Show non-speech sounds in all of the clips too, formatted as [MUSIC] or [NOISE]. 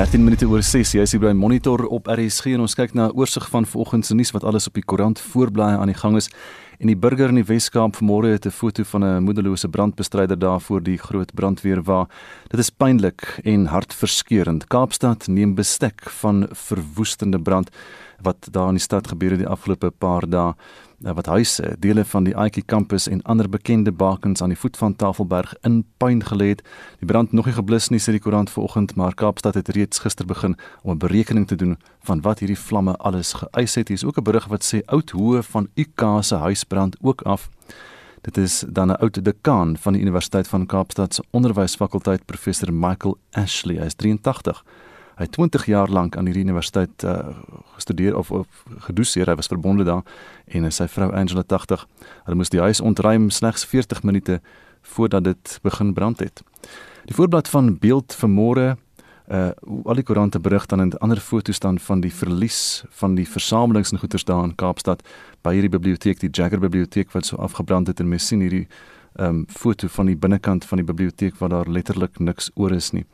13 minute oor 6. Jy is hier by Monitor op RSG en ons kyk na 'n oorsig van vanoggend se nuus wat alles op die koerant voorblaai aan die gang is. En die burger in die Weskaap vanmôre het 'n foto van 'n moederlose brandbestryder daar voor die groot brandweer waar dit is pynlik en hartverskeurende. Kaapstad neem bestek van verwoestende brand wat daar in die stad gebeur het die afgelope paar dae. Nou, wat huise, dele van die Aitjie kampus en ander bekende bakens aan die voet van Tafelberg in puin gelê het. Die brand nog nie geblus nie sê die koerant vanoggend, maar Kaapstad het reeds gister begin om 'n berekening te doen van wat hierdie vlamme alles geëis het. Hier is ook 'n berig wat sê oud hoë van UK se huisbrand ook af. Dit is dan 'n oud dekaan van die Universiteit van Kaapstad se onderwysfakulteit professor Michael Ashley. Hy is 83 hy 20 jaar lank aan hierdie universiteit uh, gestudeer of, of gedoseer. Hy was verbonde daar en sy vrou Angela 80. Hulle moes die huis ontruim slegs 40 minute voordat dit begin brand het. Die voorblad van beeld vanmôre uh al die koerante berig dan 'n ander foto staan van die verlies van die versamelings en goederes daar in Kaapstad by hierdie biblioteek die Jagger biblioteek wat so afgebrand het en mens sien hierdie um foto van die binnekant van die biblioteek waar daar letterlik niks oor is nie.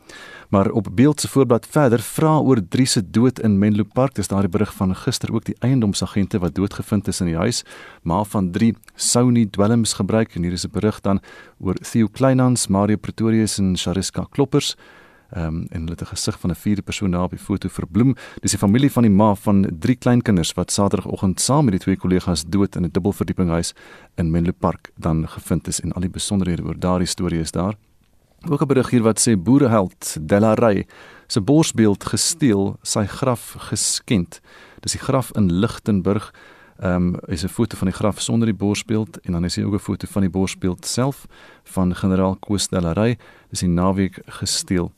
Maar op beeld se voorblad verder vra oor Drie se dood in Menlo Park. Dis daardie berig van gister ook die eiendomsagente wat doodgevind is in die huis, maar van 3 sou nie dwelms gebruik en hier is 'n berig dan oor Theo Kleinhans, Mario Pretorius en Chariska Kloppers ehm um, en hulle het 'n gesig van 'n vierde persoon daar op die foto verbloem. Dis die familie van die ma van drie kleinkinders wat Saterdagoggend saam met die twee kollegas dood in 'n dubbelverdiepinghuis in Menlo Park dan gevind is en al die besonderhede oor daardie storie is daar. Ook 'n berig hier wat sê boereheld Delarey se borsbeeld gesteel, sy graf geskend. Dis die graf in Lichtenburg. Ehm um, is 'n foto van die graf sonder die borsbeeld en dan is hier ook 'n foto van die borsbeeld self van generaal Koos Delarey. Dis die naweek gesteel.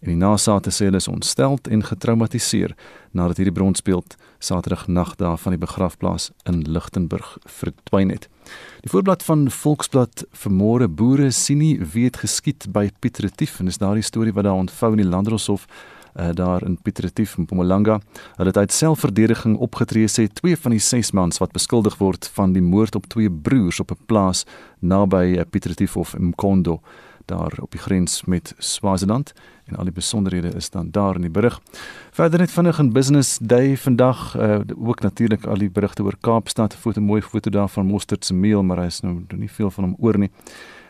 En die nasate sê hulle is ontsteld en getraumatiseer nadat hierdie bronsbeeld Saterdag nag daar van die begrafplaas in Lichtenburg verdwyn het. Die voorblad van Volksblad vermoere boere sien nie wie het geskiet by Piet Retief en dis daardie storie wat daar ontvou in die Landdroshof uh, daar in Piet Retief in Mpumalanga. Hulle het uit selfverdediging opgetree sê twee van die ses mans wat beskuldig word van die moord op twee broers op 'n plaas naby uh, Piet Retief of Mkondo daar op die grens met Swaziland en al die besonderhede is dan daar in die berig. Verder net vinnig in Business Day vandag uh, ook natuurlik al die berigte oor Kaapstad, 'n foto mooi foto daar van Mostert se meel, maar hy is nou nie veel van hom oor nie.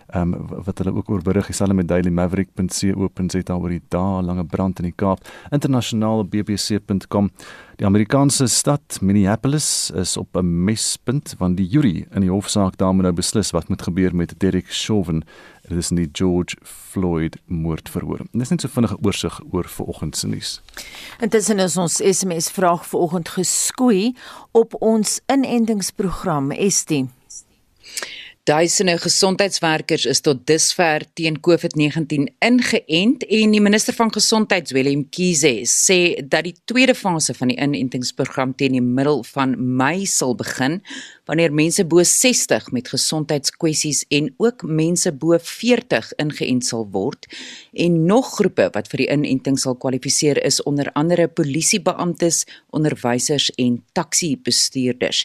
Ehm um, wat hulle ook oor berig is hulle met dailymaverick.co.za oor die dae lange brand in die Kaap. Internasionaal bbc.com. Die Amerikaanse stad Minneapolis is op 'n mespunt want die jury in die hofsaak daar moet nou beslis wat moet gebeur met Derek Chauvin Dit is die George Floyd moordverhoor. Dis net so vinnige oorsig oor vanoggend se nuus. Intussen is ons SMS vraag vanoggend geskoei op ons inentingsprogram ST. Duisende gesondheidswerkers is tot dusver teen COVID-19 ingeënt en die minister van gesondheid Willem Kiese sê dat die tweede fase van die inentingsprogram teen die middel van Mei sal begin wanneer mense bo 60 met gesondheidskwessies en ook mense bo 40 ingeënt sal word en nog groepe wat vir die inenting sal kwalifiseer is onder andere polisiebeamptes, onderwysers en taxi-bestuurders.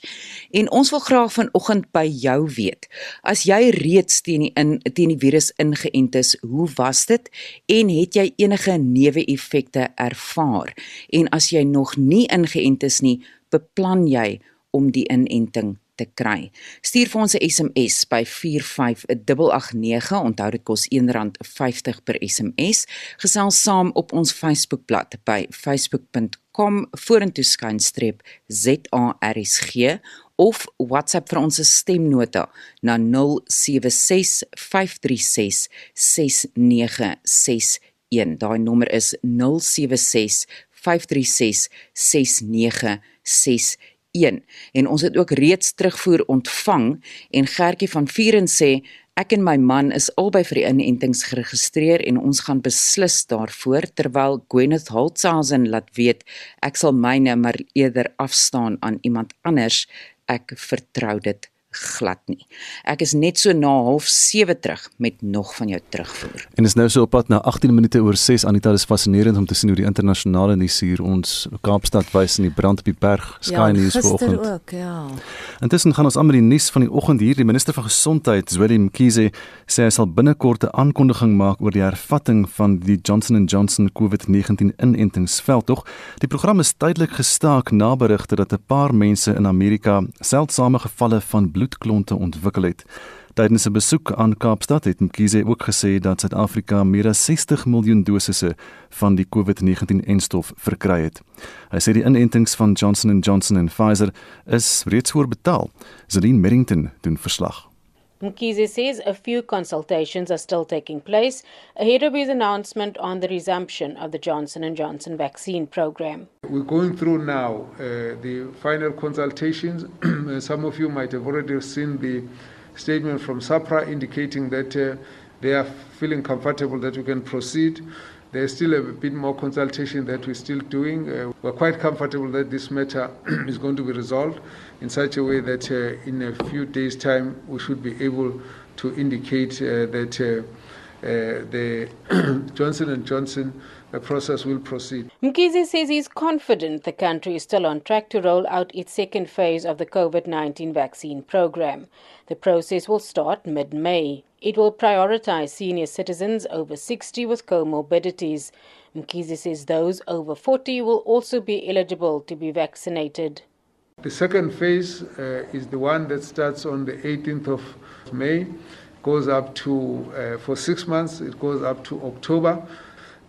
En ons wil graag vanoggend by jou weet, as jy reeds teen die in teen die virus ingeënt is, hoe was dit en het jy enige neeweffekte ervaar? En as jy nog nie ingeënt is nie, beplan jy om die inenting te kry. Stuur vir ons 'n SMS by 45889. Onthou dit kos R1.50 per SMS. Gesels saam op ons Facebookblad by facebook.com vorentoe skynstreep ZARSG of WhatsApp vir ons stemnota na 0765366961. Daai nommer is 0765366961. 1 en ons het ook reeds terugvoer ontvang en Gertjie van Vuren sê ek en my man is albei vir die inentings geregistreer en ons gaan beslis daarvoor terwyl Gwyneth Holtshausen laat weet ek sal myne maar eerder afstaan aan iemand anders ek vertrou dit glad nie. Ek is net so na 07:30 terug met nog van jou terugvoer. En is nou so op pad na 18 minute oor 6 Anita is fascinerend om te sien hoe die internasionale nuus hier ons Kaapstad wys in die brand op die berg Sky ja, News vanoggend. Ja, ook, ja. Intussen gaan ons aan met die nuus van die oggend hier. Die minister van gesondheid, Zweli Mkhize, sê hy sal binnekort 'n aankondiging maak oor die hervatting van die Johnson & Johnson COVID-19 inentingsveldtog. Die program is tydelik gestaak na berigte dat 'n paar mense in Amerika seldsame gevalle van bloedklonte ontwikkel het. Tydens 'n besoek aan Kaapstad het Mkhize ook gesê dat Suid-Afrika meer as 60 miljoen dosisse van die COVID-19-enstof verkry het. Hy sê die inentings van Johnson & Johnson en Pfizer is reeds voorbetaal. Zelin Merrington doen verslag. Mkhize says a few consultations are still taking place ahead of his announcement on the resumption of the Johnson & Johnson vaccine program. We're going through now uh, the final consultations. [CLEARS THROAT] Some of you might have already seen the statement from SAPRA indicating that uh, they are feeling comfortable that we can proceed. There's still a bit more consultation that we're still doing. Uh, we're quite comfortable that this matter [CLEARS THROAT] is going to be resolved in such a way that uh, in a few days' time we should be able to indicate uh, that uh, the [CLEARS THROAT] Johnson and Johnson the process will proceed. Mkhize says he's confident the country is still on track to roll out its second phase of the COVID 19 vaccine program. The process will start mid May. It will prioritize senior citizens over 60 with comorbidities. Mkhize says those over 40 will also be eligible to be vaccinated. The second phase uh, is the one that starts on the 18th of May, goes up to, uh, for six months, it goes up to October.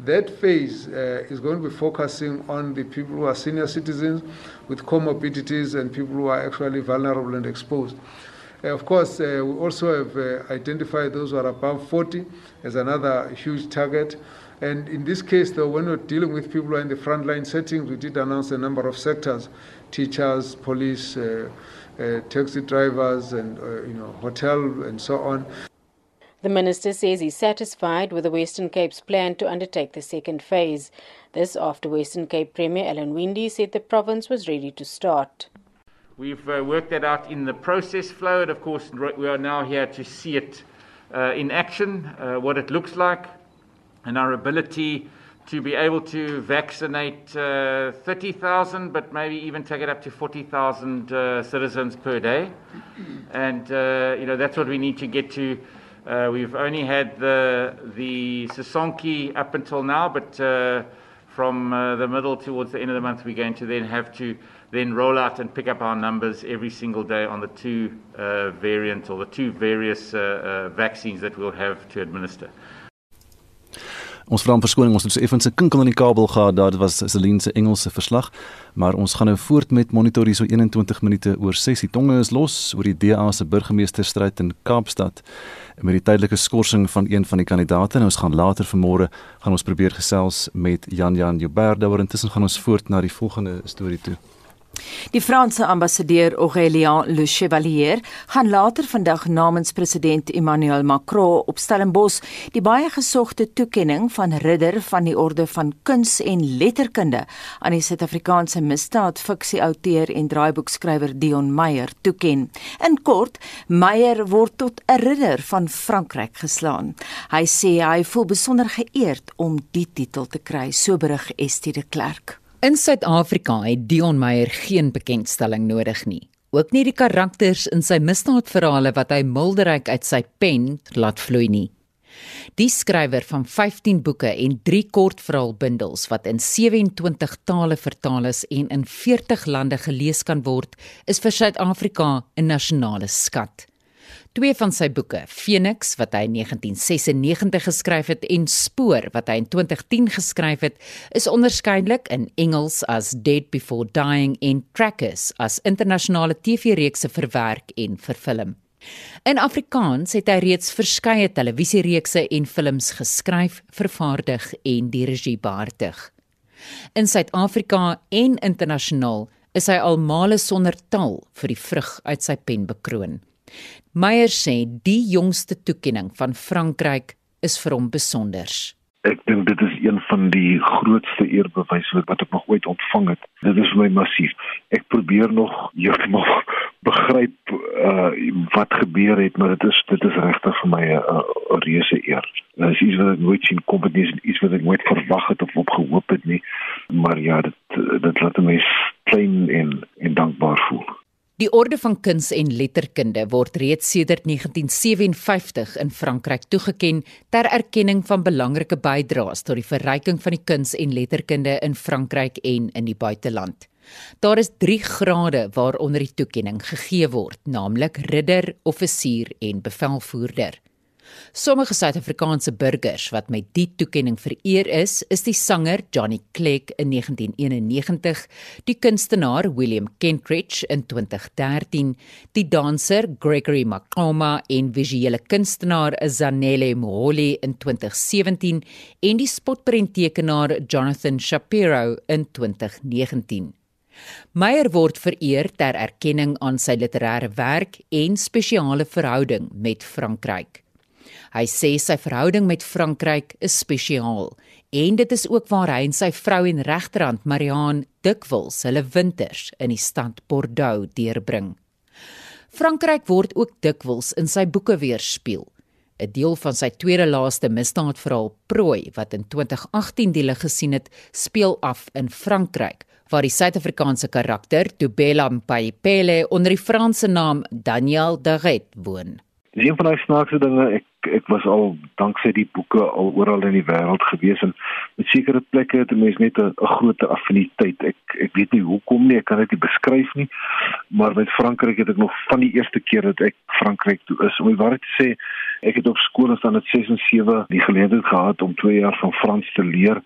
That phase uh, is going to be focusing on the people who are senior citizens with comorbidities and people who are actually vulnerable and exposed. Uh, of course, uh, we also have uh, identified those who are above 40 as another huge target. And in this case, though, when we're not dealing with people who are in the frontline settings, we did announce a number of sectors teachers, police, uh, uh, taxi drivers, and you know, hotel, and so on. The minister says he's satisfied with the Western Cape's plan to undertake the second phase. This after Western Cape Premier Alan Windy said the province was ready to start. We've uh, worked that out in the process flow, and of course, we are now here to see it uh, in action, uh, what it looks like, and our ability to be able to vaccinate uh, 30,000, but maybe even take it up to 40,000 uh, citizens per day. And, uh, you know, that's what we need to get to uh, we've only had the the Sisonki up until now, but uh, from uh, the middle towards the end of the month, we're going to then have to then roll out and pick up our numbers every single day on the two variants or the two various vaccines that we'll have to administer. Ons vra om verskoning, ons het so effens 'n kinkel in die kabel gehad. Daar was Celine se Engelse verslag, maar ons gaan nou voort met monitor hier so 21 minute oor 6. Die tonge is los oor die DA se burgemeesterstryd in Kaapstad met die tydelike skorsing van een van die kandidaate. En ons gaan later vanmôre gaan ons probeer gesels met Jan Jan Joubert. Daar intussen gaan ons voort na die volgende storie toe. Die Franse ambassadeur Aurélien Le Chevalier gaan later vandag namens president Emmanuel Macron op Stellenbosch die baie gesogte toekenning van ridder van die orde van kuns en letterkunde aan die Suid-Afrikaanse misdaadfiksie-outeur en draaiboekskrywer Dion Meyer toeken. In kort, Meyer word tot 'n ridder van Frankryk geslaan. Hy sê hy voel besonder geëerd om die titel te kry, so berig Estie de Klerk. In Suid-Afrika het Dion Meyer geen bekendstelling nodig nie. Ook nie die karakters in sy misdaadverhale wat hy milderyk uit sy pen laat vloei nie. Die skrywer van 15 boeke en 3 kortverhaalbundels wat in 27 tale vertaal is en in 40 lande gelees kan word, is vir Suid-Afrika 'n nasionale skat. Twee van sy boeke, Phoenix wat hy in 1996 geskryf het en Spoor wat hy in 2010 geskryf het, is onderskeidelik in Engels as Dead Before Dying en Trackers as internasionale TV-reekse verwerk en vervilm. In Afrikaans het hy reeds verskeie televisiereekse en films geskryf, vervaardig en die regie beheer. In Suid-Afrika en internasionaal is hy al male sonder tal vir die vrug uit sy pen bekroon. Meyer sê die jongste toekenning van Frankryk is vir hom besonder. Ek dink dit is een van die grootste eerbewyse wat ek nog ooit ontvang het. Dit is vir my massief. Ek probeer nog heeltemal [LAUGHS] begryp uh wat gebeur het, maar dit is dit is regtig vir my 'n uh, reuse eer. Dit is iets wat ek nooit sien kom, dit is iets wat ek nooit verwag het of op gehoop het nie. Maar ja, dit dit laat my klein en en dankbaar voel. Die Orde van Kuns en Letterkunde word reeds sedert 1957 in Frankryk toegeken ter erkenning van belangrike bydraes tot die verryking van die kuns en letterkunde in Frankryk en in die buiteland. Daar is 3 grade waaronder die toekenning gegee word, naamlik ridder, offisier en bevelvoerder. Sommige Suid-Afrikaanse burgers wat met die toekenning vereer is, is die sanger Johnny Clegg in 1991, die kunstenaar William Kentridge in 2013, die danser Gregory Makoma en visuele kunstenaar Zanele Moholi in 2017 en die spotprenttekenaar Jonathan Shapiro in 2019. Meyer word vereer ter erkenning aan sy literêre werk en spesiale verhouding met Frankryk. Hy sê sy verhouding met Frankryk is spesiaal en dit is ook waar hy en sy vrou en regterhand Marianne dikwels hulle winters in die stad Bordeaux deurbring. Frankryk word ook dikwels in sy boeke weerspieël. 'n Deel van sy tweede laaste misdaadverhaal Prooi wat in 2018 die lig gesien het, speel af in Frankryk waar die Suid-Afrikaanse karakter Tubela Mpayipele onder die Franse naam Daniel Daret woon. Een van daai snaakse dinge ek ek was al danksy die boeke al oral in die wêreld gewees en met sekere plekke het 'n mens net 'n groot affiniteit. Ek ek weet nie hoekom nie, ek kan dit nie beskryf nie. Maar met Frankryk het ek nog van die eerste keer dat ek Frankryk toe is, om die waarheid te sê, ek het op skool staan het 6 en 7 die geleentheid gehad om 2 jaar van Frans te leer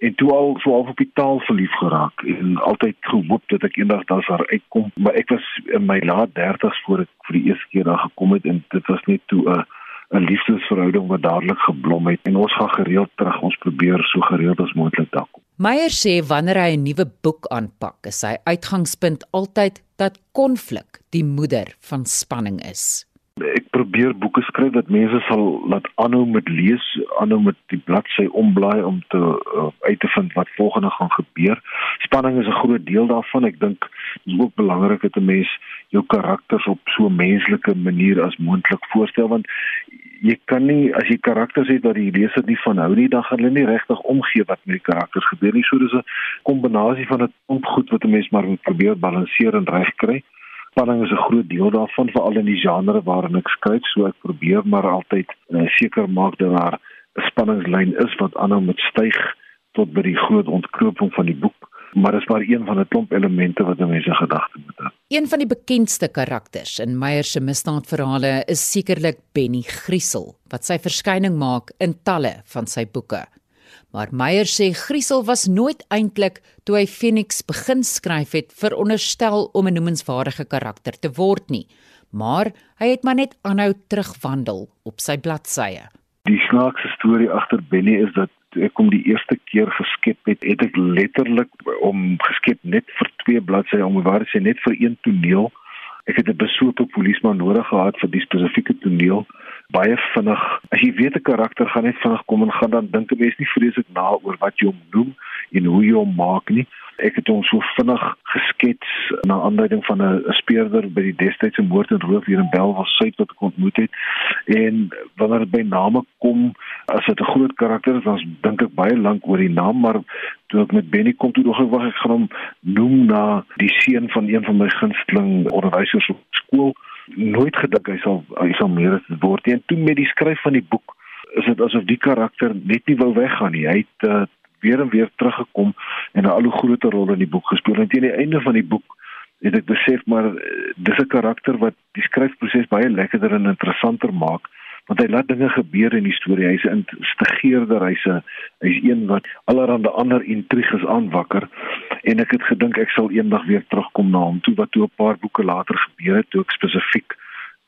en toe al so half op die taal verlief geraak en altyd gehoop dat ek eendag daar sou uitkom maar ek was in my laat 30's voor ek vir die eerste keer daar gekom het en dit was net toe 'n 'n liefdesverhouding wat dadelik geblom het en ons gaan gereeld terug ons probeer so gereeld as moontlik daar kom Meyer sê wanneer hy 'n nuwe boek aanpak is sy uitgangspunt altyd dat konflik die moeder van spanning is ek probeer boeke skryf wat mense sal laat aanhou met lees, aanhou met die bladsy omblaai om te uh, uit te vind wat volgende gaan gebeur. Spanning is 'n groot deel daarvan. Ek dink dit is ook belangrik dat 'n mens jou karakters op so menslike manier as moontlik voorstel want jy kan nie as jy karakters het wat die leser nie van hou nie, dan gaan hulle nie regtig omgee wat met die karakters gebeur nie. So dis 'n kombinasie van 'n klomp goed wat 'n mens maar moet probeer balanseer en regkry spanning is 'n groot deel daarvan veral in die genre waarin ek skryf so ek probeer maar altyd uh, seker maak dat daar 'n spanningslyn is wat aanhou met styg tot by die groot ontknoping van die boek maar dit is maar een van 'n klomp elemente wat mense gedagte moet hê. Een van die bekendste karakters in Meyer se misdaadverhale is sekerlik Benny Griesel wat sy verskyning maak in talle van sy boeke. Maar Meyer sê Griesel was nooit eintlik toe hy Phoenix begin skryf het veronderstel om 'n noemenswaardige karakter te word nie, maar hy het maar net aanhou terugwandel op sy bladsye. Die snaakse storie agter Benny is dat ek kom die eerste keer geskep het, het ek letterlik om geskep net vir twee bladsye om waar dit sê net vir een toneel. Ek het 'n besoeke polisieman nodig gehad vir die spesifieke toneel baie vinnig. As jy weet 'n karakter gaan net vinnig kom en gaan dan dink 'n mens nie vreeslik na oor wat jy hom noem en hoe jy hom maak nie. Ek het hom so vinnig geskets na aanleiding van 'n speurder by die destydse moord en roof hier in Belwel-Suid wat ek ontmoet het. En wanneer dit by name kom, as dit 'n groot karakter is, dan dink ek baie lank oor die naam, maar toe ek met Benny kom toe dog ek wag ek gaan hom noem na die seun van een van my gunsteling onderwysers op skool nooit gedink hy sal hy sal meer as dit word nie. En toe met die skryf van die boek is dit asof die karakter net nie wou weggaan nie. Hy het uh, weer en weer teruggekom en 'n al hoe groter rol in die boek gespeel. En teen die einde van die boek het ek besef maar uh, dis 'n karakter wat die skryfproses baie lekkerder en interessanter maak want hy laat dinge gebeur in die storie. Hy's 'n instigeerder, hy's 'n hy's een wat allerhande ander intriges aanwakker en ek het gedink ek sal eendag weer terugkom na hom toe wat toe 'n paar boeke later gebeur het toe ek spesifiek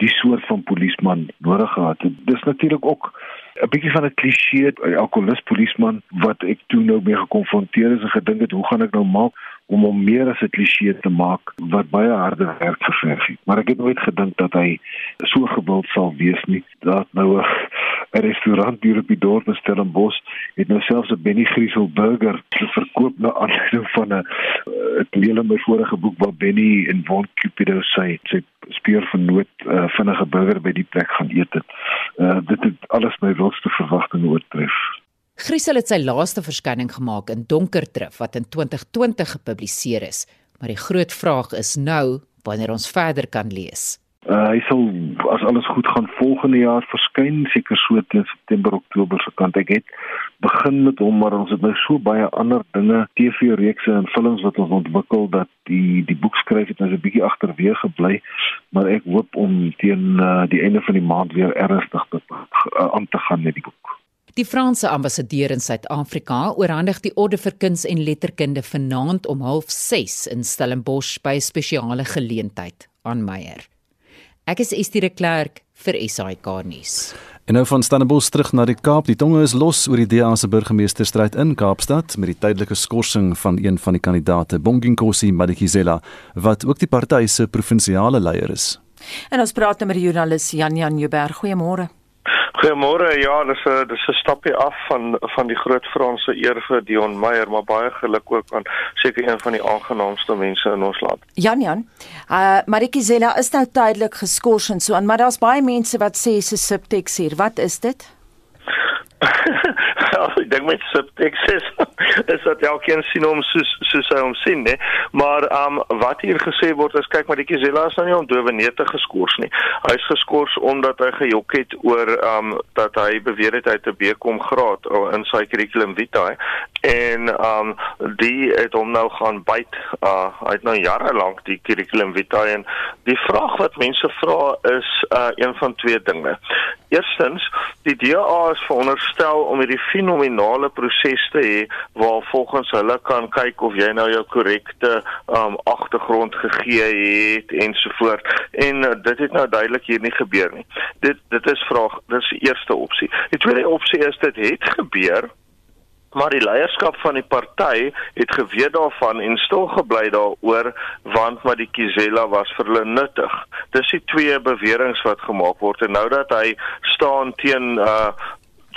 die soort van polisieman nodig gehad het. Dis natuurlik ook 'n bietjie van 'n kliseë alkoholis polisieman wat ek toe nou mee gekonfronteer is en gedink het hoe gaan ek nou maak om hom meer as 'n kliseë te maak wat baie harde werk geverg het. Maar ek het nooit gedink dat hy so gewild sal wees nie. Dat nou 'n restaurant hier op die dorp in Stellenbosch het nou selfs 'n Benny Griesel burger te verkoop na aanleiding van 'n ek lees my vorige boek waar Benny in Von Cupido sy sy speur van nood uh, vinnige burger by die plek gaan eet het. Uh, dit het alles my wildste verwagtinge oortref. Griesel het sy laaste verskyning gemaak in Donker Drif wat in 2020 gepubliseer is, maar die groot vraag is nou wanneer ons verder kan lees. Uh, hy sal as alles goed gaan volgende jaar verskyn seker so teen September Oktober se kant. Ek het begin met hom maar ons het nou so baie ander dinge TV reekse en films wat ons ontwikkel dat die die boek skryf het nou 'n bietjie agterweë gebly. Maar ek hoop om teen uh, die einde van die maand weer ernstig te uh, aan te gaan met die boek. Die Franse ambassadeur in Suid-Afrika oorhandig die orde vir kuns en letterkunde vanaand om 06:30 in Stellenbosch by 'n spesiale geleentheid aan Meyer. Ek is Estie de Klerk vir SAK nuus. En nou van Stellenbosch terug na die Kaap. Die tonge is los oor die DA se burgemeesterstryd in Kaapstad met die tydelike skorsing van een van die kandidaate, Bonginkosi Madikizela, wat ook die party se provinsiale leier is. En ons praat nou met die joernalis Jan Jan Jubber. Goeiemôre. Goeiemôre. Ja, dis 'n dis 'n stapie af van van die groot Franse eer vir Dion Meyer, maar baie geluk ook aan seker een van die aangenaamste mense in ons land. Jan Jan. Uh Marikizela is nou tydelik geskort en so aan, maar daar's baie mense wat sê sy subtext hier. Wat is dit? [LAUGHS] [LAUGHS] ek dink met subtext is, [LAUGHS] is dat elkeen sien hom soos soos hy hom sien, né? Maar um wat hier gesê word is kyk maar die Kizela is nou nie om dowe neete geskort nie. Hy is geskort omdat hy gejok het oor um dat hy beweer het hy het 'n BCom graad in sy curriculum vitae en um die het hom nou gaan byt. Uh hy het nou jare lank die curriculum vitae en die vraag wat mense vra is uh een van twee dinge. Eerstens, die DA is veronderstel om hierdie fenominale proses te hê waar volgens hulle kan kyk of jy nou jou korrekte um agtergrond gegee het ensovoort. En uh, dit het nou duidelik hier nie gebeur nie. Dit dit is vraag, dis die eerste opsie. Die tweede opsie is dit het gebeur maar die leierskap van die party het geweet daarvan en stil gebly daaroor want maar die Kizela was vir hulle nuttig. Dis die twee beweringe wat gemaak word en nou dat hy staan teen uh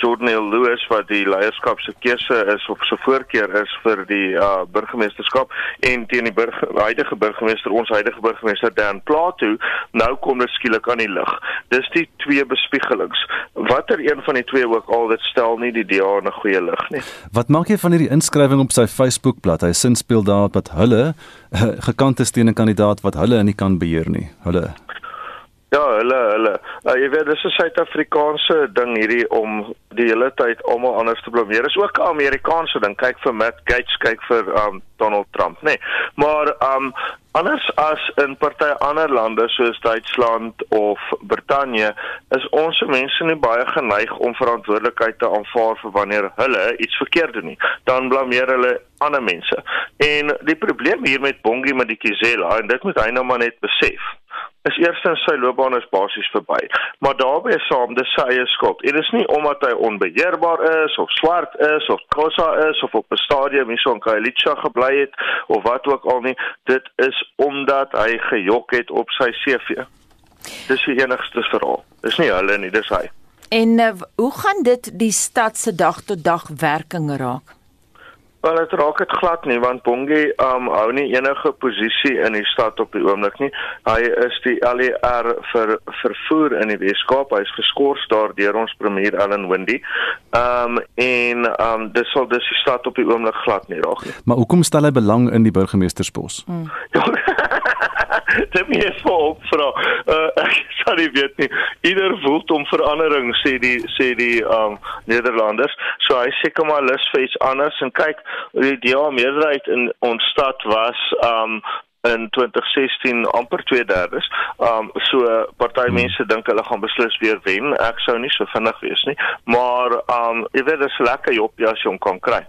Jordan Hill Lewis wat die leierskap se keuse is of se voorkeur is vir die uh burgemeesterskap en teen die burger, huidige burgemeester ons huidige burgemeester Dan Plato nou kom dit skielik aan die lig. Dis die twee bespiegelings. Watter een van die twee ook al dit stel nie die DA in 'n goeie lig nie. Wat maak jy van hierdie inskrywing op sy Facebookblad? Hy sin speel daar dat hulle uh, [LAUGHS] gekant is teen 'n kandidaat wat hulle nie kan beheer nie. Hulle Ja, hulle hulle. Uh, jy weet dis 'n Suid-Afrikaanse ding hierdie om die hele tyd almal anders te blameer. Dis ook 'n Amerikaanse ding. Kyk vir Matt Gaetz, kyk vir um Donald Trump, nê. Nee. Maar um anders as in party ander lande soos Duitsland of Brittanje, is ons mense nie baie geneig om verantwoordelikheid te aanvaar vir wanneer hulle iets verkeerd doen nie. Dan blameer hulle ander mense. En die probleem hier met Bongi Madikizela, en dit moet hy nou maar net besef is eerstens sy loopbaan is basies verby. Maar daarbey saam dis sy eie skuld. Dit is nie omdat hy onbeheerbaar is of swart is of kosa is of op 'n stadium hierso in Kailicha gebly het of wat ook al nie. Dit is omdat hy gejok het op sy CV. Dis die enigste verhaal. Dis nie hulle nie, dis hy. En uh, hoe gaan dit die stad se dag tot dag werking raak? Wel dit raak dit glad nie want Bongi um hou nie enige posisie in die stad op die oomblik nie. Hy is die LER vir vervoer in die Weskaap. Hy is geskort daar deur ons premier Ellen Windy. Um en um dis sal dis die stad op die oomblik glad nie raak nie. Maar hoekom stel hy belang in die burgemeesterspos? Hmm. [LAUGHS] dit meer voor vra. Uh, ek sal nie weet nie. Ieder voel om verandering sê die sê die um Nederlanders. So hy sê kom maar lus vir iets anders en kyk die DA meerderheid in ons stad was um in 2016 amper 2/3. Um so party hmm. mense dink hulle gaan beslis weer wen. Ek sou nie so vinnig wees nie, maar um jy weet dit is lekker jop as jy hom kan kry.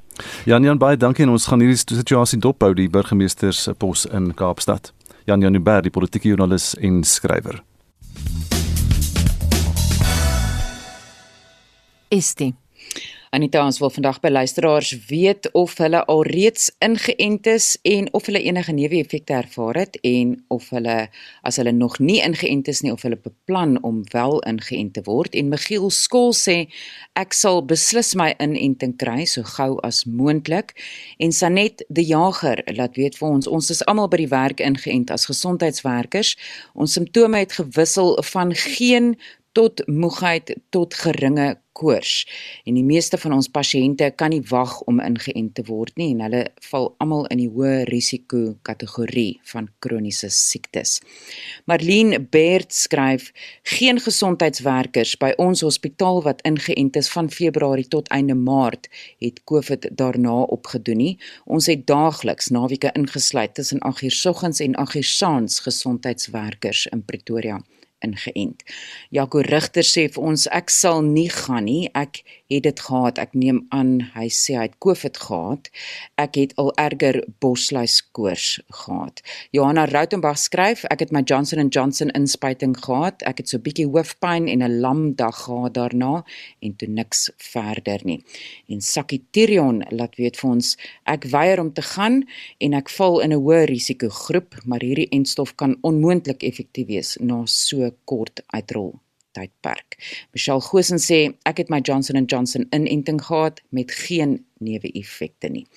Jan Jan baie dankie en ons gaan hierdie situasie dophou die burgemeester se pos in Kaapstad. Jan Jan Uber, die politieke joernalis en skrywer. Estie Anita ons wil vandag by luisteraars weet of hulle al reeds ingeënt is en of hulle enige neeweffekte ervaar het en of hulle as hulle nog nie ingeënt is nie of hulle beplan om wel ingeënt te word. En Michiel Skool sê ek sal beslis my inenting kry so gou as moontlik. En Sanet die Jager laat weet vir ons ons is almal by die werk ingeënt as gesondheidswerkers. Ons simptome het gewissel van geen tot moegheid tot geringe koors. En die meeste van ons pasiënte kan nie wag om ingeënt te word nie en hulle val almal in die hoë risiko kategorie van kroniese siektes. Marlene Baird skryf: Geen gesondheidswerkers by ons hospitaal wat ingeënt is van Februarie tot einde Maart het COVID daarna opgedoen nie. Ons het daagliks naweke ingesluit tussen 8uur soggens en 8uur saans gesondheidswerkers in Pretoria ingeënt. Jaco Rigter sê vir ons ek sal nie gaan nie. Ek het dit gehad. Ek neem aan hy sê hy het COVID gehad. Ek het al erger bosluiskoors gehad. Johanna Rautenbach skryf ek het my Johnson & Johnson inspuiting gehad. Ek het so bietjie hoofpyn en 'n lam dag gehad daarna en toe niks verder nie. En Sakitirion laat weet vir ons ek weier om te gaan en ek val in 'n hoë risikogroep, maar hierdie enstof kan onmoontlik effektief wees na so kort uitrol tydperk. Michelle Gosen sê ek het my Johnson & Johnson inenting gehad met geen neeweffekte nie.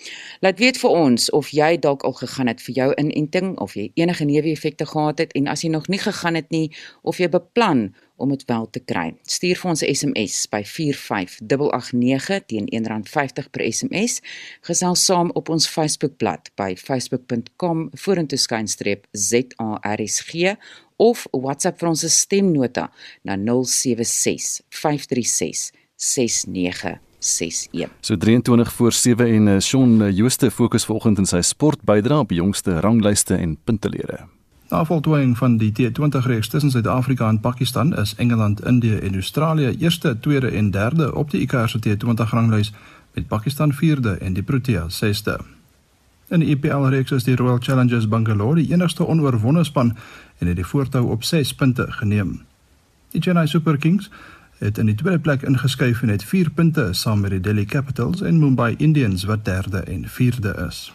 Laat weet vir ons of jy dalk al gegaan het vir jou inenting of jy enige neeweffekte gehad het en as jy nog nie gegaan het nie of jy beplan om dit wel te kry. Stuur vir ons 'n SMS by 45889 teen R1.50 per SMS. Gesels saam op ons Facebookblad by facebook.com vorentoeskynstreep ZARSG of WhatsApp vir ons stemnota na 076 536 6961. So 23 voor 7 en uh, Shaun uh, Jooste fokus vanoggend in sy sportbydra op die jongste ranglyste en puntelere. Na voltooiing van die T20 reeks tussen Suid-Afrika en Pakistan is Engeland, Indië en Australië eerste, tweede en derde op die ICC T20 ranglys met Pakistan vierde en die Proteas sesde. In die EPL reeks is die Royal Challengers Bangalore die enigste onoorwonde span en het die voortou op 6 punte geneem. Die Chennai Super Kings het in die tweede plek ingeskuif en het 4 punte saam met die Delhi Capitals en Mumbai Indians wat derde en vierde is.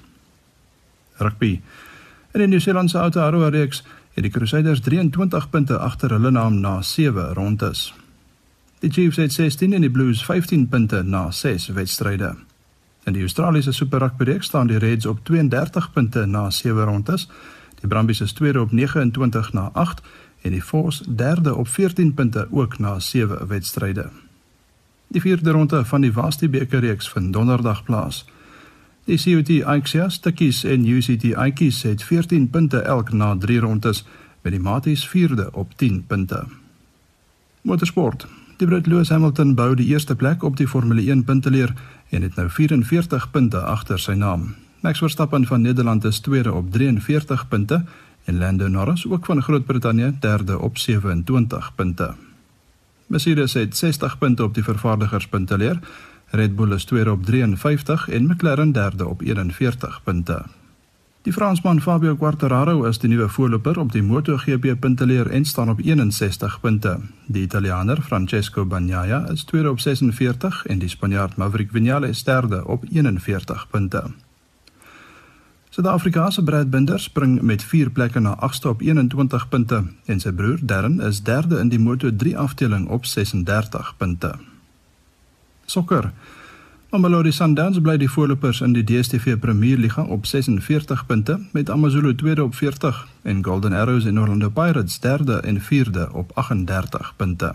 Rugby. In die Nieu-Seelandse Aotearoa reeks het die Crusaders 23 punte agter hulle naam na 7 rondes. Die Chiefs het 16 en die Blues 15 punte na 6 wedstryde. In die Australiese Super Rugby reeks staan die Reds op 32 punte na 7 rondes. Die Brumbies is tweede op 29 na 8 en die Force derde op 14 punte ook na 7 wedstryde. Die vierde ronde van die Vastie beker reeks vind donderdag plaas. Die CUT Axias, Tikkies en UCT Aikies het 14 punte elk na 3 rondes met die Maties vierde op 10 punte. Motorsport. Die Brit Lewis Hamilton bou die eerste plek op die Formule 1 punteleer en het nou 44 punte agter sy naam. Max Verstappen van Nederland is tweede op 43 punte en Lando Norris ook van Groot-Brittanje derde op 27 punte. Mercedes het 60 punte op die vervaardigerspunteleer. Red Bull is tweede op 53 en McLaren derde op 41 punte. Die Fransman Fabio Quartararo is die nuwe voorloper op die MotoGP punteleer en staan op 61 punte. Die Italianer Francesco Bagnaia is tweede op 46 en die Spanjaard Maverick Viñales derde op 41 punte. Suid-Afrikaanse Brad Binder spring met 4 plekke na 8ste op 21 punte en sy broer Darren is derde in die Moto3 afdeling op 36 punte. Sokker. Mamelodi Sundowns bly die voorlopers in die DStv Premier Liga op 46 punte met AmaZulu tweede op 40 en Golden Arrows en Orlando Pirates derde en vierde op 38 punte.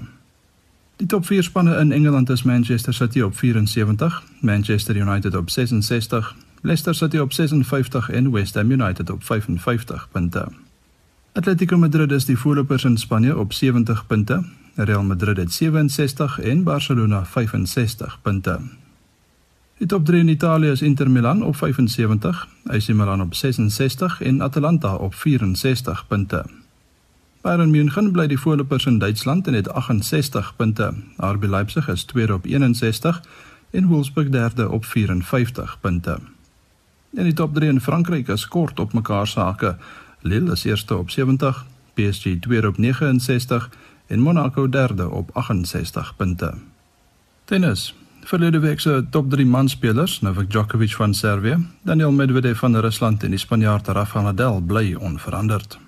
Die top 4 spanne in Engeland is Manchester City op 74, Manchester United op 66, Leicester City op 56 en West Ham United op 55 punte. Atletico Madrid is die voorlopers in Spanje op 70 punte. Real Madrid het 67 en Barcelona 65 punte. Die top 3 in Italië is Inter Milan op 75, AC Milan op 66 en Atalanta op 64 punte. Bayern München bly die voorlopers in Duitsland en het 68 punte. RB Leipzig is tweede op 61 en Wolfsburg derde op 54 punte. En die top 3 in Frankryk is kort op mekaar sake. Lille is eerste op 70, PSG tweede op 69 en Monaco derde op 68 punte. Tennis. Verlede week se top 3 manspelers, Novak Djokovic van Servië, Daniel Medvedev van Rusland en die Spanjaard Rafael Nadal bly onveranderd.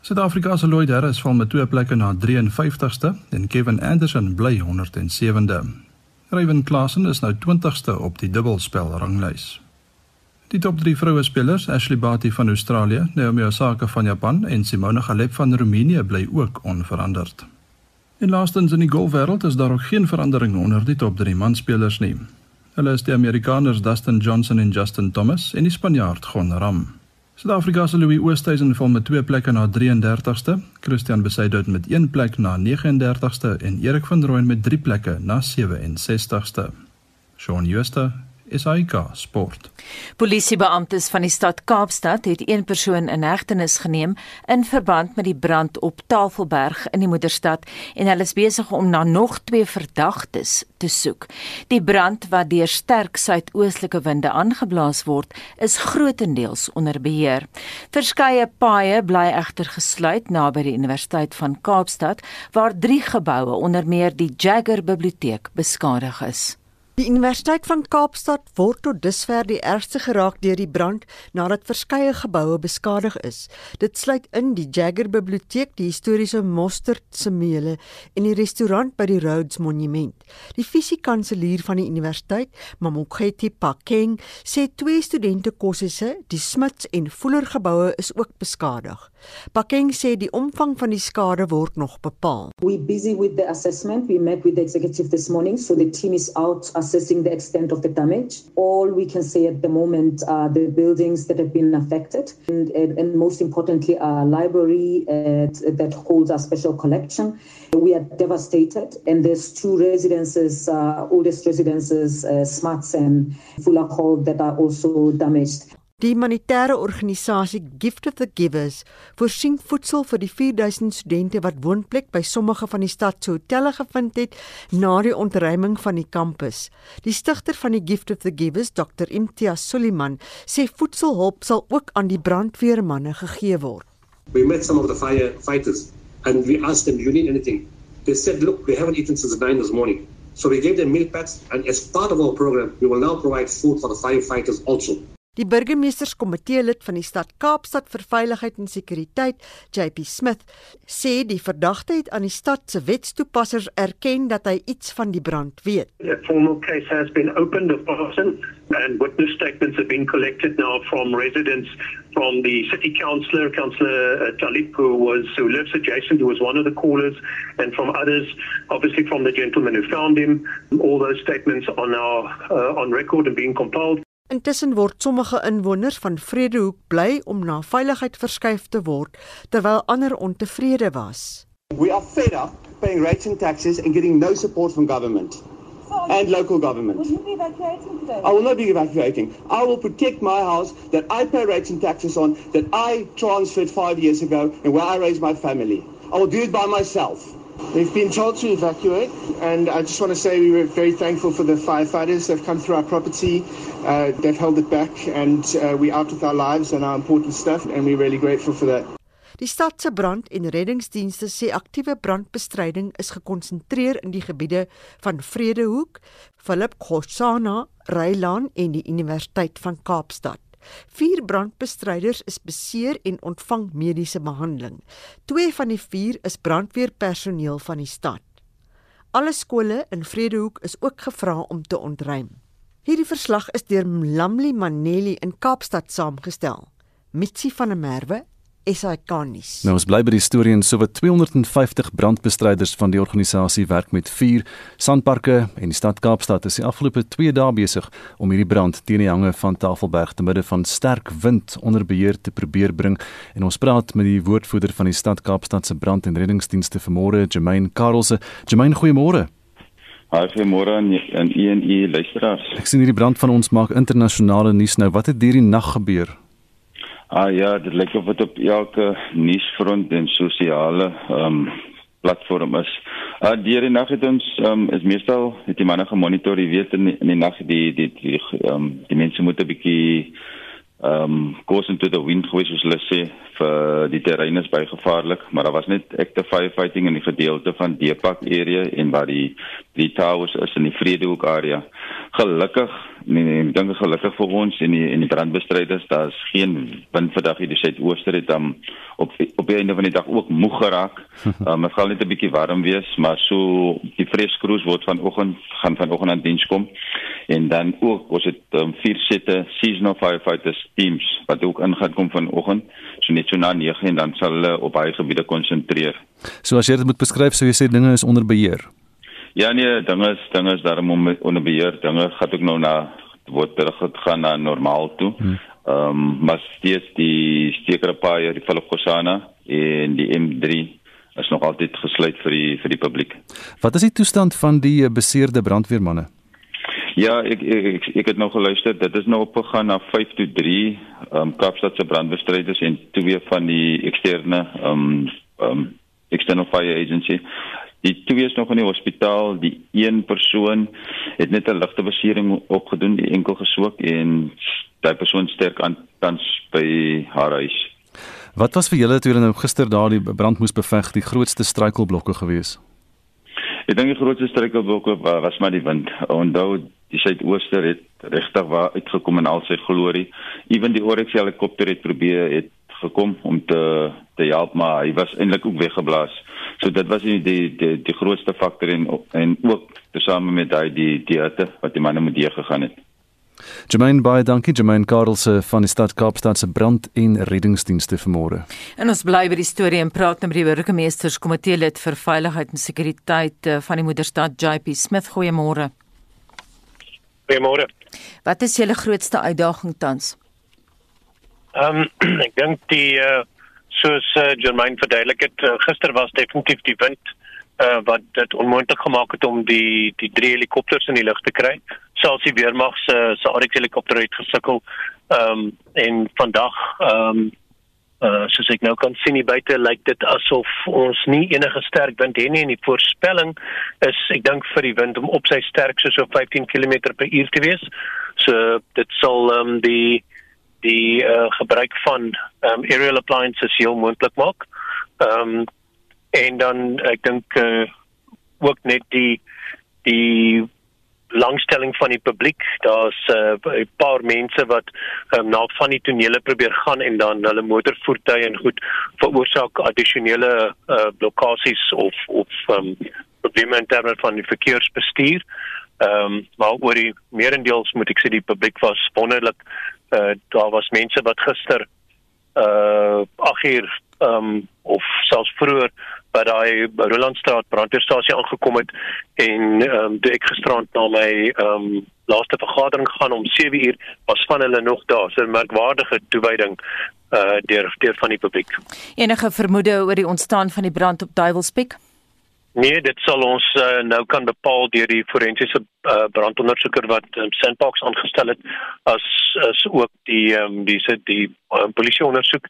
Suid-Afrika se Lloyd Harris val met twee plekke na 53ste en Kevin Anderson bly 107de. Ryan Klassen is nou 20ste op die dubbelspel ranglys. Die top 3 vroue spelers, Ashley Barty van Australië, Naomi Osaka van Japan en Simona Halep van Roemenië bly ook onveranderd. En laastens in die golfwêreld is daar ook geen verandering onder die top 3 manspelers nie. Hulle is die Amerikaners Dustin Johnson en Justin Thomas en die Spanjaard Gon Ram. Suid-Afrika se Louis Oosthuizen val met twee plekke na 33ste, Christian Besaidou met een plek na 39ste en Erik van Rooyen met drie plekke na 67ste. Shaun Schuster SAK Sport. Polisiebeamptes van die stad Kaapstad het een persoon in hegtenis geneem in verband met die brand op Tafelberg in die moederstad en hulle is besig om na nog twee verdagtes te soek. Die brand wat deur sterk suidoostelike winde aangeblaas word, is grootendeels onder beheer. Verskeie paaie bly egter gesluit naby die Universiteit van Kaapstad waar drie geboue onder meer die Jagger Biblioteek beskadig is. Die Universiteit van Kaapstad word tot dusver die ergste geraak deur die brand nadat verskeie geboue beskadig is. Dit sluit in die Jagger Biblioteek, die historiese Mostert Semeele en die restaurant by die Rhodes Monument. Die fisiekanselier van die universiteit, Mamokgethi Pakeng, sê twee studente kossesse, die Smits en Fuller geboue is ook beskadig. Pakeng sê die omvang van die skade word nog bepaal. We busy with the assessment. We met with the executive this morning, so the team is out assessing the extent of the damage. All we can say at the moment are the buildings that have been affected, and, and most importantly, our library uh, that holds our special collection. We are devastated, and there's two residences, uh, oldest residences, uh, Smarts and Fuller Hall, that are also damaged. Die humanitêre organisasie Gift of the Givers voorsien voedsel vir die 4000 studente wat woonplek by sommige van die stad se hotelle gevind het na die ontruiming van die kampus. Die stigter van die Gift of the Givers, Dr. Imtiaz Suliman, sê voedselhulp sal ook aan die brandweermanne gegee word. We met some of the firefighters and we asked them, "Do you need anything?" They said, "Look, we haven't eaten since 9 this morning." So we gave them meal packs and as part of our program, we will now provide food for the firefighters also. Die burgemeesterskomitee lid van die stad Kaapstad vir veiligheid en sekuriteit, JP Smith, sê die verdagte het aan die stad se wetstoepassers erken dat hy iets van die brand weet. A formal case has been opened of arson and witness statements have been collected now from residents from the city councillor, councillor uh, Talib, who was who lives adjacent, who was one of the callers, and from others, obviously from the gentleman who found him. All those statements are now uh, on record and being compiled. Intussen word sommige inwoners van Vredehoek bly om na veiligheid verskuif te word terwyl ander ontevrede was. We are fed up paying rates and taxes and getting no support from government and local government. Will you be evacuating today? I will not be evacuating. I will protect my house that I pay rates and taxes on, that I transferred five years ago and where I raised my family. I will do it by myself. They've been told to evacuate, and I just want to say we were very thankful for the firefighters that have come through our property, uh, that held it back, and uh, we're out with our lives and our important stuff, and we're really grateful for that. Die stad se brand- en reddingsdienste sê aktiewe brandbestryding is gekonsentreer in die gebiede van Vredehoek, Philip Khoshana, Rylaan en die Universiteit van Kaapstad. Vier brandbestryders is beseer en ontvang mediese behandeling. Twee van die vier is brandweerpersoneel van die stad. Alle skole in Vredehoek is ook gevra om te ontruim. Hierdie verslag is deur Mlamli Maneli in Kaapstad saamgestel. Mitsi van der Merwe SAK nuus. Nou ons bly by die storie en sowat 250 brandbestryders van die organisasie werk met vier sandparke en die stad Kaapstad is die afgelope 2 dae besig om hierdie brand teen die hange van Tafelberg te midde van sterk wind onder beheer te probeer bring en ons praat met die woordvoerder van die stad Kaapstad se brand- en reddingsdienste vanmôre, Jermaine Karelse. Jermaine, goeiemôre. Haai, goeiemôre aan aan u en u luisteraars. Ek sien hierdie brand van ons maak internasionale nuus nou. Wat het hierdie nag gebeur? Ah ja, dit lyk of dit op elke nuusfront en sosiale ehm um, platform is. Uh, deur die nag het ons ehm um, is meestal het die manne gemonitor, jy weet in die, in die nag die die die ehm um, die mense moet 'n bietjie ehm um, goes into the wind gewees soos hulle sê vir die terrein is baie gevaarlik maar daar was net active firefighting in die gedeelte van Deepak area en waar die die towers is in die Vredehoek area gelukkig nee nee ek dink gelukkig vir ons en die en die brandbestryders daar's geen wind vandag hier die suidooster het dan um, op op die einde van die dag ook moeg geraak. [LAUGHS] Um, dit gaan net 'n bietjie warm wees, maar so die vreskroes word vanoggend gaan vanoggend aan diens kom. En dan ook ons het um, vier sette seasonal firefighters teams wat ook ingaan kom vanoggend. So net so na 9 en dan sal hulle op baie gebiede konsentreer. So as jy dit moet beskryf, sou jy sê dinge is onder beheer. Ja nee, dinge is dinge is daarom om onder beheer. Dinge gaan ook nou na word terug gaan na normaal toe. Hmm. Ehm um, maar steeds die sekere paaie, die Falkosana en die M3 is nog altyd gesluit vir die vir die publiek. Wat is die toestand van die eh, beseerde brandweermanne? Ja, ek ek ek, ek het nog geluister. Dit is nou opgegaan na 5 tot 3 ehm um, Kaapstad se brandbestryders en twee van die eksterne ehm um, ehm um, external fire agency Die twee is nog in die hospitaal. Die een persoon het net 'n ligte besering opgedoen, die enkel geswak en daai persoon sterk aan tans by haar huis. Wat was vir julle toe julle nou gister daardie brand moes beveg, die grootste struikelblokke gewees? Ek dink die grootste struikelblokke was maar die wind. Onthou die suidooster het regtig waar uitgekom in al sy glorie. Ewen die Oryx helikopter het probeer het gekom om te te help maar hy was eintlik ook weggeblaas. So dit was die die die, die grootste faktor en en ook tesame met daai die die hitte wat die manne moet gegaan het. Jermaine baie dankie Jermaine Karelse van die stad Kaapstad se brand en reddingsdienste vanmôre. En ons bly by die storie en praat nou met die burgemeesterskomitee lid vir veiligheid en sekuriteit eh, van die moederstad JP Smith. Goeiemôre. Goeiemôre. Wat is julle grootste uitdaging tans? Ehm um, [CLEARS THROAT] ek dink die uh, soos uh, Germain verduidelik het uh, gister was definitief die wind uh, wat dit onmoontlik gemaak het om die die drie helikopters in die lug te kry. Selfs die weermag se se Arik helikopter het gesukkel. Ehm um, en vandag ehm um, uh, soos ek nou kan sien hier buite lyk dit asof ons nie enige sterk wind het nie en die voorspelling is ek dink vir die wind om op sy sterkste so 15 km/h te wees. So dit sal um, die die uh, gebruik van um, aerial appliances heel moontlik maak. Ehm um, en dan ek dink uh, ook net die die langstelling van die publiek. Daar's uh, 'n paar mense wat um, na van die tonele probeer gaan en dan hulle motorvoertuie en goed veroorsaak addisionele uh, blokkades of of um, probleme in terme van die verkeersbestuur. Ehm um, maar oor die meerendeels moet ek sê die publiek was wonderlik uh, daar was mense wat gister uh 8 uur um of selfs vroeër by daai Rolandstraat brandweerstasie aangekom het en um toe ek gisterand na my um laaste vergadering gaan om 7 uur was van hulle nog daar. So 'n merkwaardige toewyding uh deur deur van die publiek. Enige vermoede oor die ontstaan van die brand op Duiwelspek? Nee, dit sal ons uh, nou kan bepaal deur die forensiese uh, brandondersoeker wat um, Sandbox aangestel het as as ook die um, die se die um, polisie ondersoek.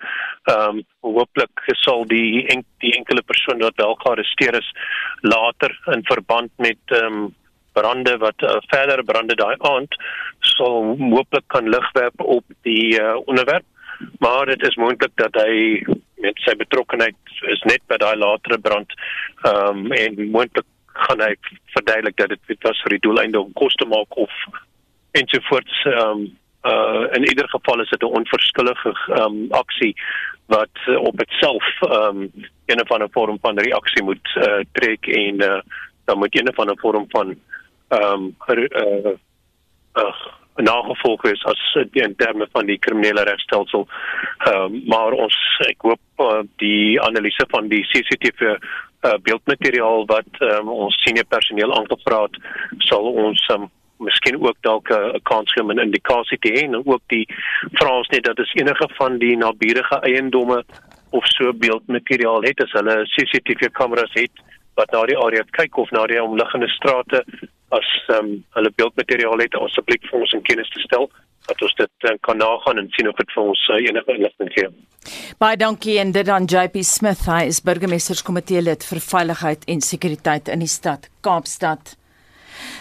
Ehm um, hooplik sal die en, die enkele persoon wat wel gearresteer is later in verband met ehm um, brande wat uh, verdere brande daai aand sal hooplik kan lig werp op die uh, onderwerp. Maar dit is moontlik dat hy met sy betrokkeheid is net by daai latere brand ehm um, en moontlik gaan hy verduidelik dat dit was vir die doeleinde om kos te maak of ensovoorts ehm um, uh in ieder geval is dit 'n onverskillige ehm um, aksie wat uh, op itself ehm um, een of ander vorm van reaksie moet uh, trek en uh, dan moet een of ander vorm van ehm um, uh, uh nagevolg is as in terme van die kriminele regstelsel. Ehm um, maar ons ek hoop uh, die analise van die CCTV uh, eh, beeldmateriaal wat um, ons senior personeel aangevra het sal ons um, miskien ook dalk 'n kans gee om 'n indikasie te hê en ook die vra ons net dat as enige van die naburige eiendomme of so beeldmateriaal het as hulle CCTV kameras het wat na die area kyk of na die omliggende strate as um, hulle beeldmateriaal het asseblief vir ons in kennis te stel dat ons dit uh, kan nagaan en sien of dit vir ons uh, enige inligting gee. Baie dankie en dit aan JP Smith, hy is burgemeesterskomitee lid vir veiligheid en sekuriteit in die stad Kaapstad.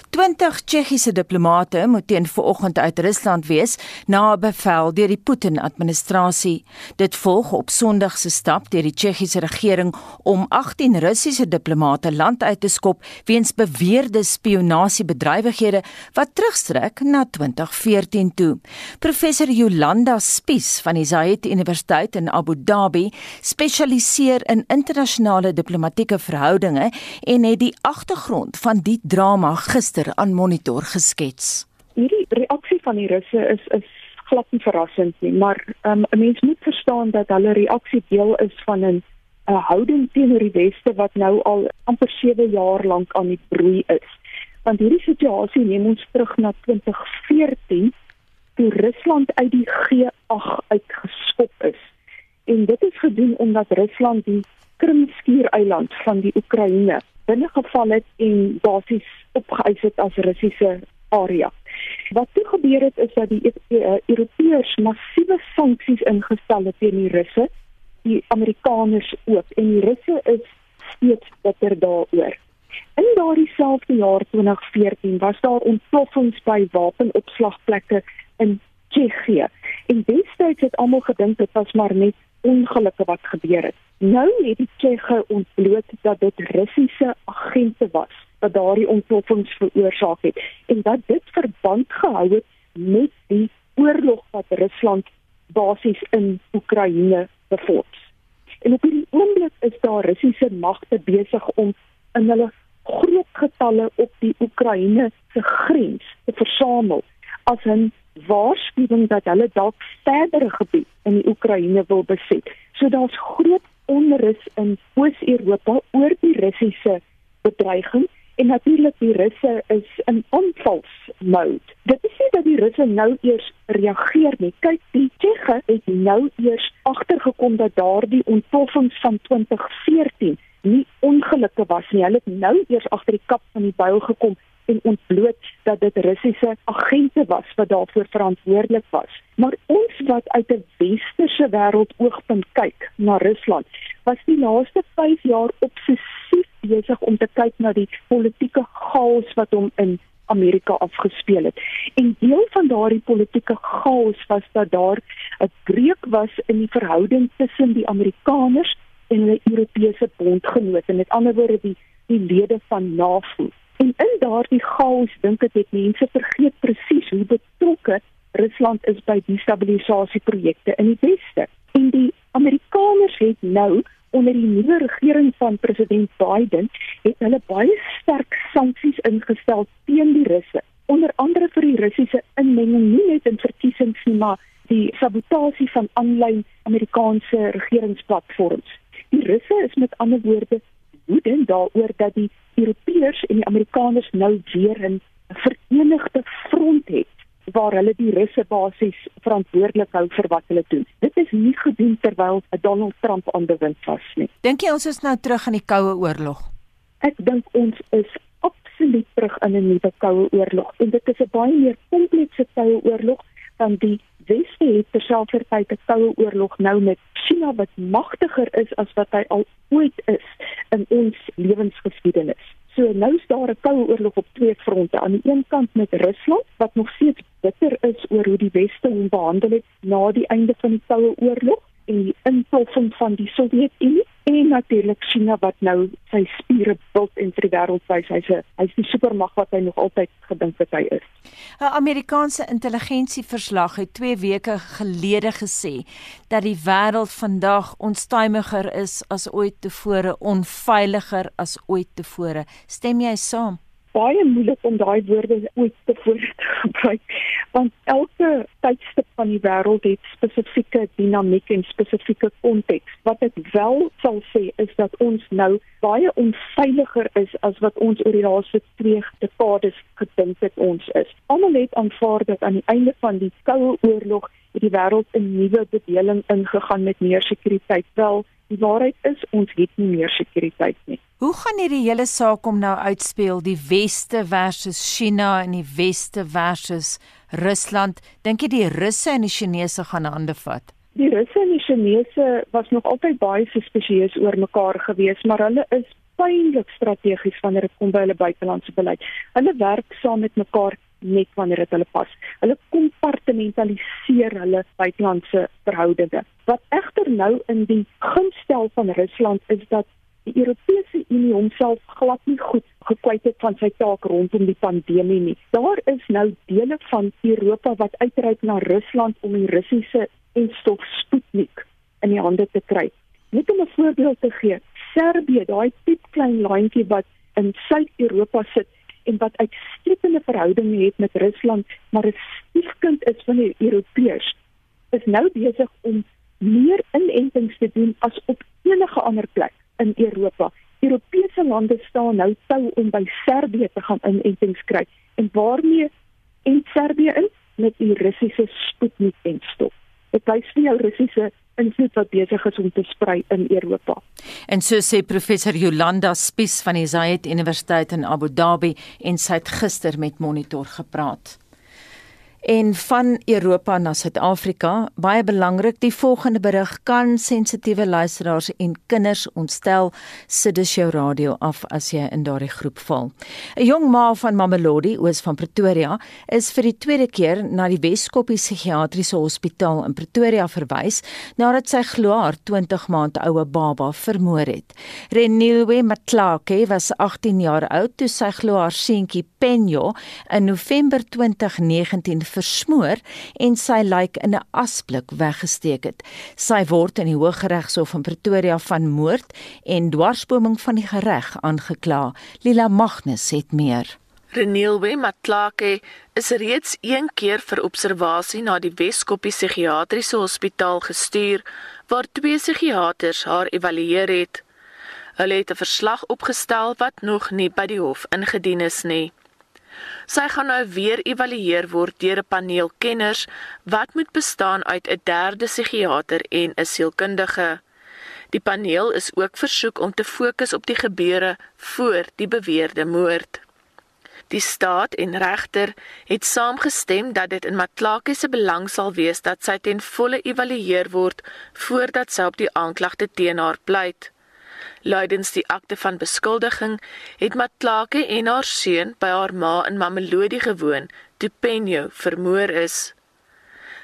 20 Tsjechiese diplomate moet teen vanoggend uit Rusland wees na 'n bevel deur die Putin-administrasie. Dit volg op Sondag se stap deur die Tsjechiese regering om 18 Russiese diplomate land uit te skop weens beweerde spionasiebedrywighede wat terugstrek na 2014 toe. Professor Jolanda Spies van die Zayed Universiteit in Abu Dhabi spesialiseer in internasionale diplomatieke verhoudinge en het die agtergrond van die drama gister aan Monitor geskets. Hierdie reaksie van die Russe is is glad nie verrassend nie, maar um, 'n mens moet verstaan dat hulle reaksie deel is van 'n 'n houding teenoor die weste wat nou al amper 7 jaar lank aan die broei is. Want hierdie situasie neem ons terug na 2014 toe Rusland uit die G8 uitgeskop is. En dit is gedoen omdat Rusland die Krimskiereiland van die Oekraïne binnegeval het en basies opgeëis het as Russiese area. Wat toe gebeur het is dat die uh, Europeërs massiewe sanksies ingestel het teen die Russe, die Amerikaners ook en die Russe is steeds bitter daaroor. In daardie selfde jaar 2014 was daar ontploffings by wapenopslagplekke in Tsjechië. En destyds het almal gedink dit was maar net ongelukke wat gebeur het. Nou het die Tsjeche ontbloot dat dit Russiese agente was wat daardie ontploffings veroorsaak het en dat dit verband gehou het met die oorlog wat Rusland basies in Oekraïne bevoors. En op hierdie oomblik is daar Russiese magte besig om in hulle groot getalle op die Oekraïne se grens te versamel as 'n waarskuwing dat hulle dalk verdere gebied in die Oekraïne wil beset. So daar's groot onrus in Oos-Europa oor die Russiese bedreiging en natuurlik die Russe is in aanvalsmode. Dit is nie dat die Russe nou eers reageer nie. Kyk, die Tsjeche het nou eers agtergekom dat daardie ontploffings van 2014 nie ongelukke was nie. Hulle het nou eers agter die kap van die byl gekom en ontbloot dat dit Russiese agente was wat daarvoor verantwoordelik was. Maar ons wat uit 'n westerse wêreld oogpunt kyk na Rusland, was die laaste 5 jaar obsessief besig om te kyk na die politieke chaos wat hom in Amerika afgespeel het. En deel van daardie politieke chaos was dat daar 'n breuk was in die verhouding tussen die Amerikaners en die Europese bondgenote, met ander woorde die die lede van NAVO. En in daardie chaos dink ek het mense vergeet presies hoe betrokke Rusland is by die stabilisasieprojekte in die weste. En die Amerikaners het nou onder die nuwe regering van president Biden het hulle baie sterk sanksies ingestel teen die Russe. Onder andere vir die Russiese inmenging nie net in verkiesings nie, maar die sabotasie van aanlyn Amerikaanse regeringsplatforms. Die Russe is met ander woorde woedend daaroor dat die Europeërs en die Amerikaners nou weer 'n verenigde front het waar hulle die Russe basies verantwoordelik hou vir wat hulle doen. Dit is nie gedoen terwyl Donald Trump aan die wind was nie. Dink jy ons is nou terug in die koue oorlog? Ek dink ons is absoluut terug in 'n nuwe koue oorlog en dit is 'n baie meer komplekse koue oorlog dan die Weste het terselfdertyd 'n koue oorlog nou met China wat magtiger is as wat hy al ooit is in ons lewensgeskiedenis. So nou is daar 'n koue oorlog op twee fronte. Aan die een kant met Rusland wat nog steeds bitter is oor hoe die Weste hom behandel het na die einde van die koue oorlog en die inploffing van die Sowjetunie en natuurlik China wat nou sy spiere bult en vir die wêreld wys hy's 'n hy's die supermag wat hy nog altyd gedink het hy is. 'n Amerikaanse intelligensieverslag het 2 weke gelede gesê dat die wêreld vandag onstuimiger is as ooit tevore, onveiliger as ooit tevore. Stem jy saam? Baie moeilik om daai woorde ooit te voorspreek want elke tydstip van die wêreld het spesifieke dinamiek en spesifieke konteks. Wat ek wel sal sê is dat ons nou baie onveiliger is as wat ons oor die laaste 2 dekades gedink het ons is. Almal het aanvaar dat aan die einde van die koue oorlog het die wêreld 'n nuwe bedeling ingegaan met meer sekuriteit. Wel Die waarheid is ons het nie meer sekuriteit nie. Hoe gaan hierdie hele saak om nou uitspeel die weste versus China en die weste versus Rusland? Dink jy die Russe en die Chinese gaan hande vat? Die Russe en die Chinese was nog altyd baie suspesieus oor mekaar gewees, maar hulle is pynlik strategies wanneer dit kom by hulle buitelandse beleid. Hulle werk saam met mekaar net wanneer dit hulle pas. Hulle kompartmentaliseer hulle buitelandse verhoudinge. Wat egter nou in die gunstel van Rusland is dat die Europese Unie homself glad nie goed gekwyt het van sy taak rondom die pandemie nie. Daar is nou dele van Europa wat uitreik na Rusland om die Russiese enstof Sputnik in die hande te kry. Net om 'n voorbeeld te gee, Servië, daai piep klein landjie wat in Suid-Europa sit en wat uitstekende verhoudinge het met Rusland, maar 'n stiefkind is van die Europeërs, is nou besig om meer inentings te doen as op enige ander plek in Europa. Europese lande staan nou tou om by Servië te gaan inentings kry en waarmee en Servië in met die Russiese Sputnik en stop. Dit wys vir jou Russiese invloed wat besig is om te sprei in Europa. En so sê professor Jolanda Spies van die Zayed Universiteit in Abu Dhabi en sy het gister met Monitor gepraat en van Europa na Suid-Afrika. Baie belangrik, die volgende berig kan sensitiewe luisteraars en kinders ontstel. Sit dus jou radio af as jy in daardie groep val. 'n Jong ma van Mamelodi, oos van Pretoria, is vir die tweede keer na die Weskoppie Psigiatriese Hospitaal in Pretoria verwys nadat sy glo haar 20 maand oue baba vermoor het. Renilwe Matlake was 18 jaar oud toe sy glo haar seentjie Penjo in November 2019 versmoor en sy lijk in 'n asblik weggesteek het. Sy word in die Hooggeregshof in Pretoria van moord en dwarsboming van die gereg aangekla. Lila Magnus het meer. Renilwe Matlake is reeds een keer vir observasie na die Weskoppie Psigiatriese Hospitaal gestuur waar twee psigiaters haar evalueer het. Hulle het 'n verslag opgestel wat nog nie by die hof ingedien is nie. Sy gaan nou weer evalueer word deur 'n paneel kenners wat moet bestaan uit 'n derde psigiater en 'n sielkundige. Die paneel is ook versoek om te fokus op die gebeure voor die beweerde moord. Die staat en regter het saamgestem dat dit in Matlake se belang sal wees dat sy ten volle evalueer word voordat sy op die aanklagte teen haar pleit. Luidens die akte van beskuldiging het Matlake en haar seun by haar ma in Mamelodi gewoon toe Penjo vermoor is.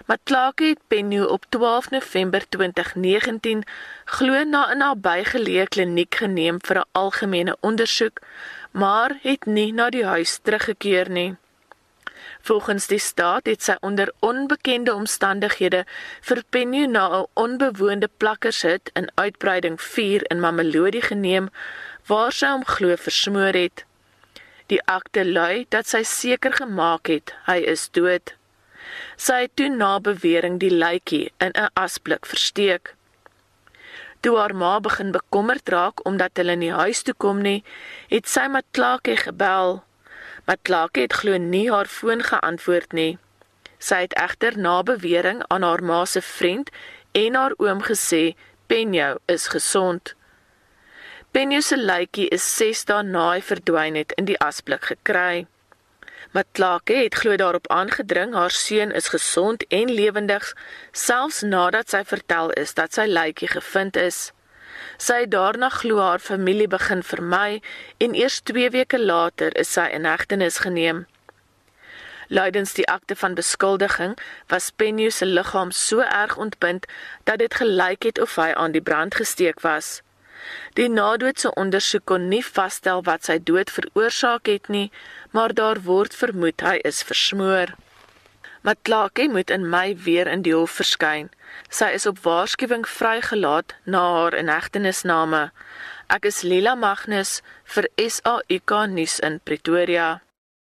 Matlake het Penjo op 12 November 2019 glo na 'n nabygeleë kliniek geneem vir 'n algemene ondersoek, maar het nie na die huis teruggekeer nie. Volgens die staat het sy onder onbekende omstandighede vir Penny na 'n onbewoonde plakkershut in uitbreiding 4 in Mamelodi geneem waar sy hom glo versmoor het. Die akte lui dat sy seker gemaak het hy is dood. Sy het toe na bewering die lykie in 'n asblik versteek. Toe haar ma begin bekommerd raak omdat hulle nie huis toe kom nie, het sy met Klaakie gebel Matlake het glo nie haar foon geantwoord nie. Sy het egter na bewering aan haar ma se vriend en haar oom gesê Penjo is gesond. Penjo se lykie is 6 dae na hy verdwyn het in die asblik gekry. Matlake het glo daarop aangedring haar seun is gesond en lewendig selfs nadat sy vertel is dat sy lykie gevind is. Sy het daarna glo haar familie begin vermy en eers 2 weke later is sy in hegtenis geneem. Luidens die akte van beskuldiging was Penny se liggaam so erg ontbind dat dit gelyk het of hy aan die brand gesteek was. Die nadoetse ondersoek kon nie vasstel wat sy dood veroorsaak het nie, maar daar word vermoed hy is versmoor. Matlake moet in Mei weer in die hof verskyn. Sy is op waarskuwing vrygelaat na haar inhegtenisname. Ek is Lila Magnus vir SAK nuus in Pretoria.